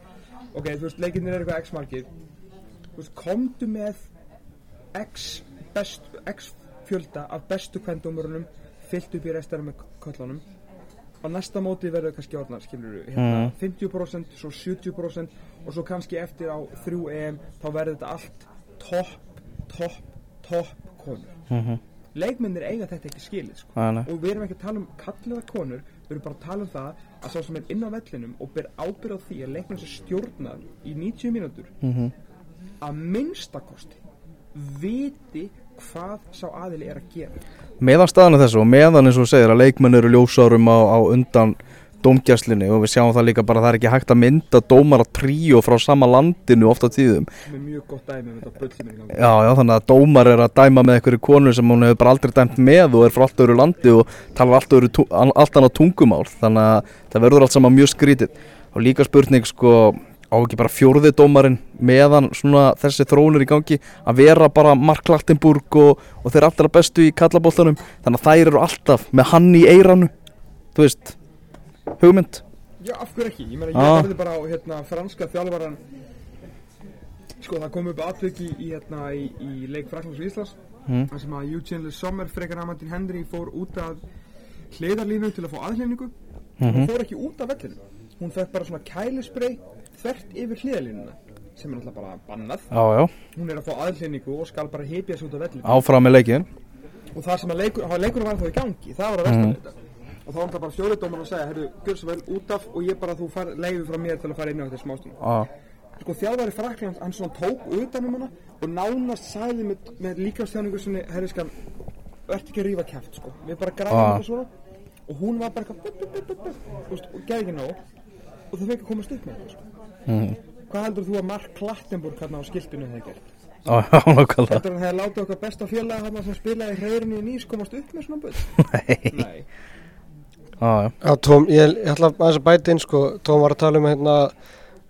Ok, þú veist, leikinnir eru eitthvað x margir. Þú veist, komdu með x, best, x fjölda af bestu kvendómurunum fyllt upp í restara með köllunum. Á næsta móti verður kannski orðnar skilur hérna, 50% svo 70% og svo kannski eftir á 3 EM þá verður þetta allt topp, topp, topp konur. Mhm. Leikmennir eiga þetta ekki skilið sko. Og við erum ekki að tala um kalliða konur við erum bara að tala um það að sá sem er inn á vellinum og ber ábyrð á því að leikmenn sem stjórnar í 90 mínútur Mhm. að minnstakosti viti hvað sá aðili er að gera meðan staðan er þessu og meðan eins og segir að leikmenn eru ljósárum á, á undan dómgæslinni og við sjáum það líka bara að það er ekki hægt að mynda dómara tríó frá sama landinu ofta tíðum. Með mjög gott dæmi um þetta gangi já, já, þannig að dómar er að dæma með einhverju konu sem hún hefur bara aldrei dæmt með og er frá allt öðru landi og talar allt, öðru, tú- allt annað tungumál. Þannig að það verður allt saman mjög skrítið. Og líka spurning sko á ekki bara fjórði dómarinn meðan svona þessi þróunir í gangi að vera bara Mark Klattenburg og, og þeir allra bestu í kallaboltanum. Þannig að þær eru alltaf með hann í eiranu þú veist, hugmynd Já, af hverju ekki? Ég meina, ég Ah. verði bara á hérna, franska þjálfaran Sko, það kom upp atviki í, hérna, í, í leik Fraklands og Íslands Mm. þar sem að Eugene Sommer, frekar Amandine Henry fór út af hliðarlínu til að fá aðhlýningu Mhm. hún fór ekki út af vellinu hún fekk bara svona kælisbrey þvert yfir hliðarlínuna sem er náttúrulega bara bannað já, já, hún er að fá aðhlýningu og skal bara hypja sig út af vellinu áfram með leikin og það sem að leikur, leikurinn var þá í gangi það var að Mhm. versta mm. þetta og þá var það bara fjóriðdómar að segja herru, gjör svo vel út af og ég bara þú far leiði frá mér til að fara inn á þetta smástum já, sko þjálfari Frakland, hann svona tók utan um hana og nánast sagði með, með líkastjáningu sinni, herri skan verð ekki að rífa kæft sko. Við bara græðum Ah. þetta svona. Og hún var bara eitthvað bup, bup, bup, bup, bup, þú veist, og gerði ekki nóg og þau fekk að komast upp með þetta sko. Mhm. hvað heldur þú að Mark Klattenburg hérna á skiltinu hefði gert? Nákvæmlega. Heldur hann hefði látið okkar besta félaga hérna sem spilaði í hreirinni í nýs komast upp með svona bull Nei, nei já, já, Tóm, ég, ég ætla aðeins að bæta inn sko, Tóm var að tala um hérna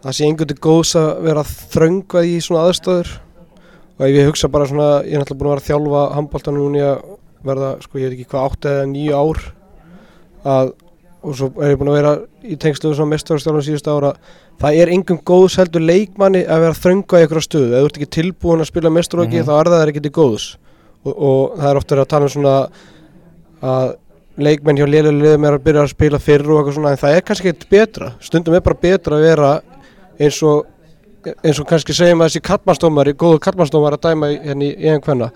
það sé einhvern til góðs að vera þröngvað í svona aðstöður og ef ég hugsa bara svona, ég er náttúrulega búin að vera að þjálfa handbóltanum núna í að verða, sko, ég veit ekki hvað átta eða nýju ár að, og svo er ég búin að vera í tengslu við svona mestarstjálfum síðustu ára það er engum góðs heldur leikmanni að vera þröngvað í einhverja stöðu, ef þú ert ekki tilbúin að spila mestarokki Mhm. þá er það þér ekki til góðs. Og, og það er leikmenn hjá liðum er að byrja að spila fyrr og eitthvað svona en það er kannski eitthvað betra. Stundum er bara betra að vera eins og eins og kannski segjum að þessi kallmannsdómari, góðu kallmannsdómari að dæma hérna í einn hvenna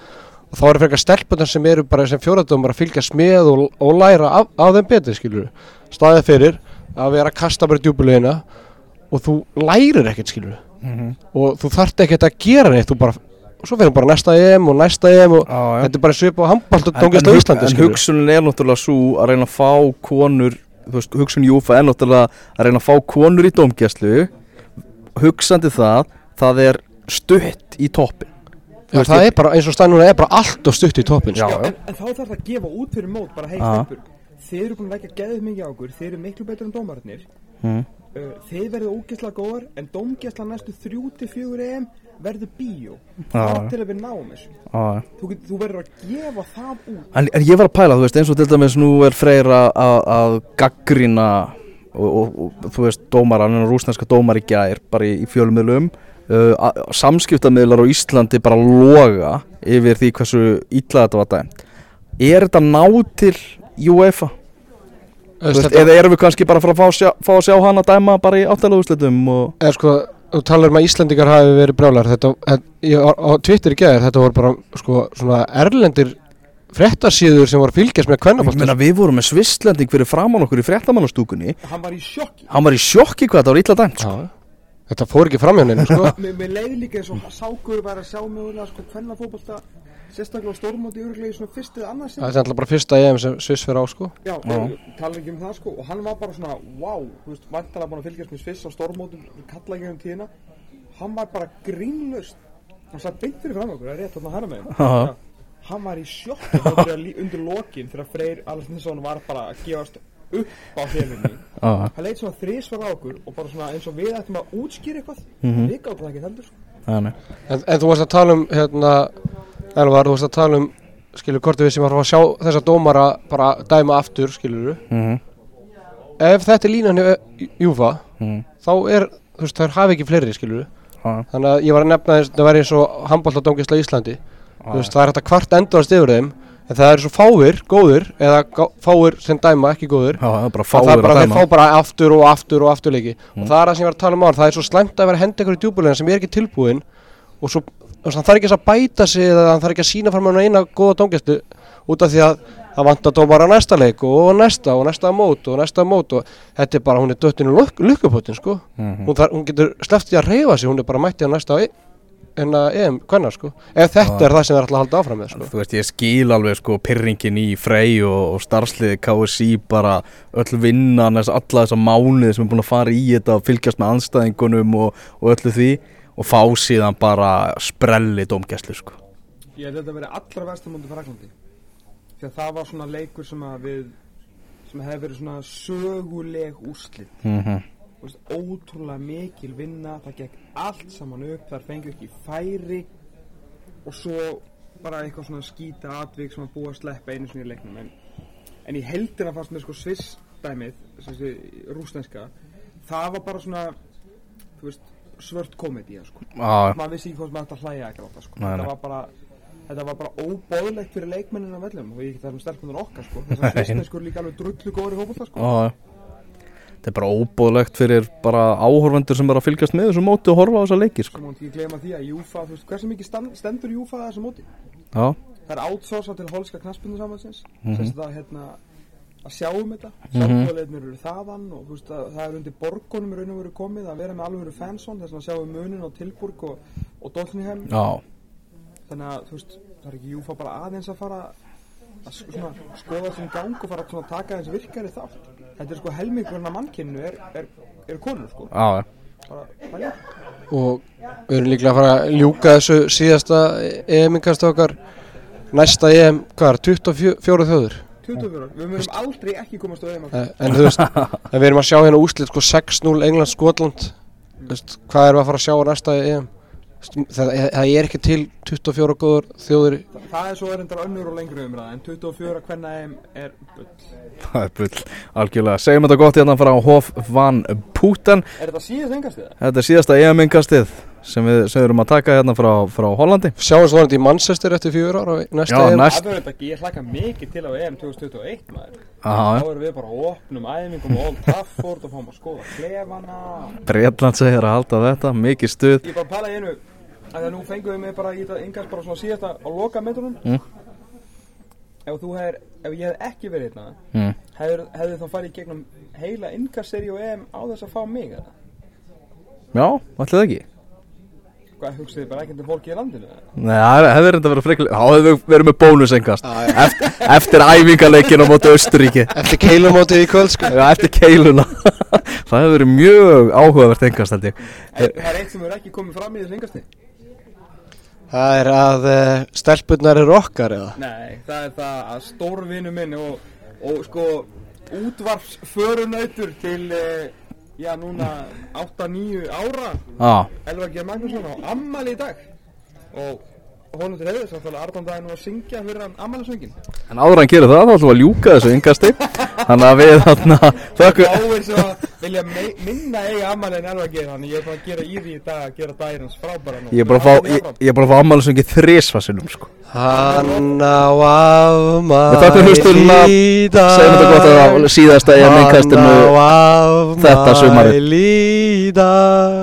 og þá eru frekar stelpunar sem eru bara sem fjóradómar að fylgjast með og, og læra af, af þeim betur skilur staðið fyrir að vera að kasta bara djúbulegina og þú lærir ekkert skilur Mhm. og þú þarft ekkert að gera neitt þú bara, og svo fyrir bara næsta EM og næsta EM og já, já. þetta er bara svipa á handbalt og En, dóngist á en, Íslandi en skilurðu. hugsunin er náttúrulega svo að reyna að fá konur þú veist, hugsun Júfa er náttúrulega að reyna að fá konur í dómgæslu hugsandi það það er stutt í toppin Já, það ég- er bara, eins og stannuna er bara allt og stutt í toppin Já, sko. en, en þá þarf það að gefa út fyrir mót bara hei Ah. Steinburg þið eru búin að leggja geðið mikið á okkur þið eru miklu betur en dómararnir mm. Uh, þið verður ógeðslega góðar en dómgeðsla næstu 3-4 EM verður bíó. Já. til að við náum þessu? Á, þú, þú verður að gefa það út. En, en ég var að pæla, þú veist, eins og til dæmis nú er freyra að, gaggrina og, og, og þú veist, dómar hann er rúsneska dómar í gær bara í, í fjölmiðlum. Uh, að- samskiptamiðlar á Íslandi bara loga yfir því hversu illa þetta var dæmt. Er þetta ná til UEFA? Veist, Veist, eða erum við kannski bara að fara að fá, að sjá, fá að sjá hana dæma bara í áttalagúslitum og... er sko, þú talar um að Íslandingar hafi verið brjálar þetta, á, á Twitter í gæðir, þetta voru bara sko, svona erlendir fréttarsíður sem voru að fylgjast með meina við vorum með svisslending fyrir framann okkur í fréttamannastúkunni. Hann var í sjokki. Hann var í sjokki hvað þetta var illa dæmt sko. þetta fór ekki fram hjá henni sko. mér, leiði líka eins og sákur væri að sjá mögulega sko hvenna fótbolta sérstaklega stórmóti öruglega í svona fyrst eða annars það er alltaf bara fyrsta EM sem Sviss fyrir á sko. Já, tala ekki um það sko og hann var bara svona, wow, þú veist, vantalega búin að fylgjast með Sviss á stórmótum, kalla ekki um tíðina hann var bara grínlust hann satt beint fyrir fram okkur, það er rétt þarna hana með Aha. hann var í lí- undir lokin þegar Freyr Alessinsson var bara að gefast upp á hefinni hann leit svona þrísvar á okkur og bara svona eins og við ættum að útskýra eitthvað Mhm. við gáttum það ekki heldur sko. en, en þú varst að tala um hérna, Elvar, þú varst að tala um skilur, hvort við sem var að sjá þessa dómara bara dæma aftur, skilur Mhm, ef þetta er línan hjá Júfa mhm. þá er, þú veist, þær hafi ekki fleiri, skilur Já, þannig að ég var að nefna þess að það væri eins og handbóltadóngisla í Íslandi. Þú veist, það er hægt að kvart endast yfir þeim en það eru svo fáir, góður eða fáir sem dæma, ekki góður Já, það er bara það fáir er bara, að þeir fá dæma bara aftur og aftur og aftur leiki Mm. og það er það sem ég var að tala um á það er svo slæmt að vera að henda ykkur í djúbulegin sem er ekki tilbúin og svo, þú veist, hann þarf ekki að bæta sig eða hann þarf ekki að sína fram með eina góða dóngistu út af því að það vantar dómar á næsta leik og næsta og næsta mót og næsta mót og þetta er bara, hún er döttinu lukkupotin sko Mhm. hún, þar, hún getur í að reyfa sig hún er bara mætti á næsta e en að EM, hvernig sko ef þetta Já. er það sem það er alltaf að halda áfram með sko Þú veist, ég skil alveg sko pyrringin í Frey og, og starfsliði KSI bara öll vinnan, alla þessa mánuði sem er búin að fara í þetta og fylgjast með anstæðingunum og, og öllu því og fá síðan bara sprelli dómgæslu sko. Ég held að þetta verið allra versta mútið Fraklandi því að það var svona leikur sem að við sem hefði verið svona söguleg úrslit Mm -hmm. Ótrúlega mikil vinna það gekk allt saman upp þar fengu ekki færi og svo bara eitthvað svona skýta atvik sem að búa að sleppa einu svona í leiknum en, en í heldina fannst mér sko Sviss dæmið, þessi rúsneska það var bara svona þú veist, svört komedía sko Já, maður vissi ekki hvort maður ætti að hlæja ekki það sko. Nei. þetta var bara þetta var bara óbóðlegt fyrir leikmennina vellum og ég get það um stelpunar okkar sko. þess að svistneskur líka alveg drullu góður í hópa sko. já Þetta er bara óbúðlegt fyrir bara áhorfendur sem að fylgjast með þessu móti og horfa á þessa leiki sko. sem mátt ekki gleyma því að Júfa, hversu mikið stendur Júfa þessu móti Já, það er outsourcað til holska knaspinu samansins Mhm. þess að það hérna að sjá um þetta, Mhm. sjálfbúðleirnir eru þaðan og veist að það er undir borgunum raun og veru komið að vera með alveg fansón þess að sjá um munin á Tilburg og, og já, þannig að veist, það er ekki Júfa bara aðeins að fara að svona, skoða sem gang og fara að taka eins virkari þátt. Þetta er sko helmingurinn af mannkynnu er, er, er konur sko. Já, já. bara, bara, og við erum líklega að fara að ljúka þessu síðasta EM-ingast okkar. Næsta EM, hvað er, 24 þjóður 24, við munum aldrei ekki komast á EM Eh, en þú veist, en við erum að sjá hérna úslit sko 6-0 England Skotland veist, hvað erum við að fara að sjá á næsta EM? Það, það er ekki til 24 góður þjóður Þa, það er svo erindar önnur og lengri umræða en 24 hvenna EM er bull. Það er bull, algjörlega. Segjum þetta gott hérna frá Hof van Putten. Er þetta síðast engast eða? Þetta er síðasta EM-ingastið sem við sem erum að taka hérna frá, frá Hollandi. Sjáumst vonandi í Manchester eftir fjögur ára á næsta Já, EM. næst- ég hlaka mikið til á EM 2021 maður. Aha, þá erum við bara á opnum æfingum og Old Trafford og fáum að skoða klefana. Breitland segir að halda þetta, mikið stuð. Ég bara pæla í einu að það nú fengum við mig bara í þetta engast bara svona síðasta á loka metrunum Mm. ef þú hefur, ef ég hef ekki verið hérna mm. hefur, hefur þá farið gegnum heila ingaseri og EM á þess að fá mig eða? Já, það ekki hvað hugsið þið bara ekki um fólki í landinu? Nei, það hefur reynda verið frekli Já, hefur verið með bónusengast eftir, eftir æfingarleikin á móti Östuríki eftir keilumótið í kvöld sko. Já, eftir keiluna. Það hefur verið mjög áhugavert engast held ég. Það er eitt sem hefur ekki komið fram í þessu engasti það er að uh, stelpunnar eru okkar eða? Nei, það er það að stórvinu minn og, og sko útvarpsförunautur til eh, já núna 8-9 ára. Elvar G. Magnússon á ammali í dag. Og honum til hefðis að fæla Arndan daginn og að syngja fyrir hann ammælisvöngin en áður en gerir það þá ætlum við að ljúka þessu engasti Þannig að við þarna þökkum þá er svo að vilja minna eiga ammali en Elvar G. þannig ég er bara að gera í því í dag að gera hans frábæra nú. Ég er bara að fá, ég, ég bara að fá ammælisöngi þrísfarsinum sko hann á afmæli Við í dag. Segjum þetta gott að síðasta Hann á þetta dag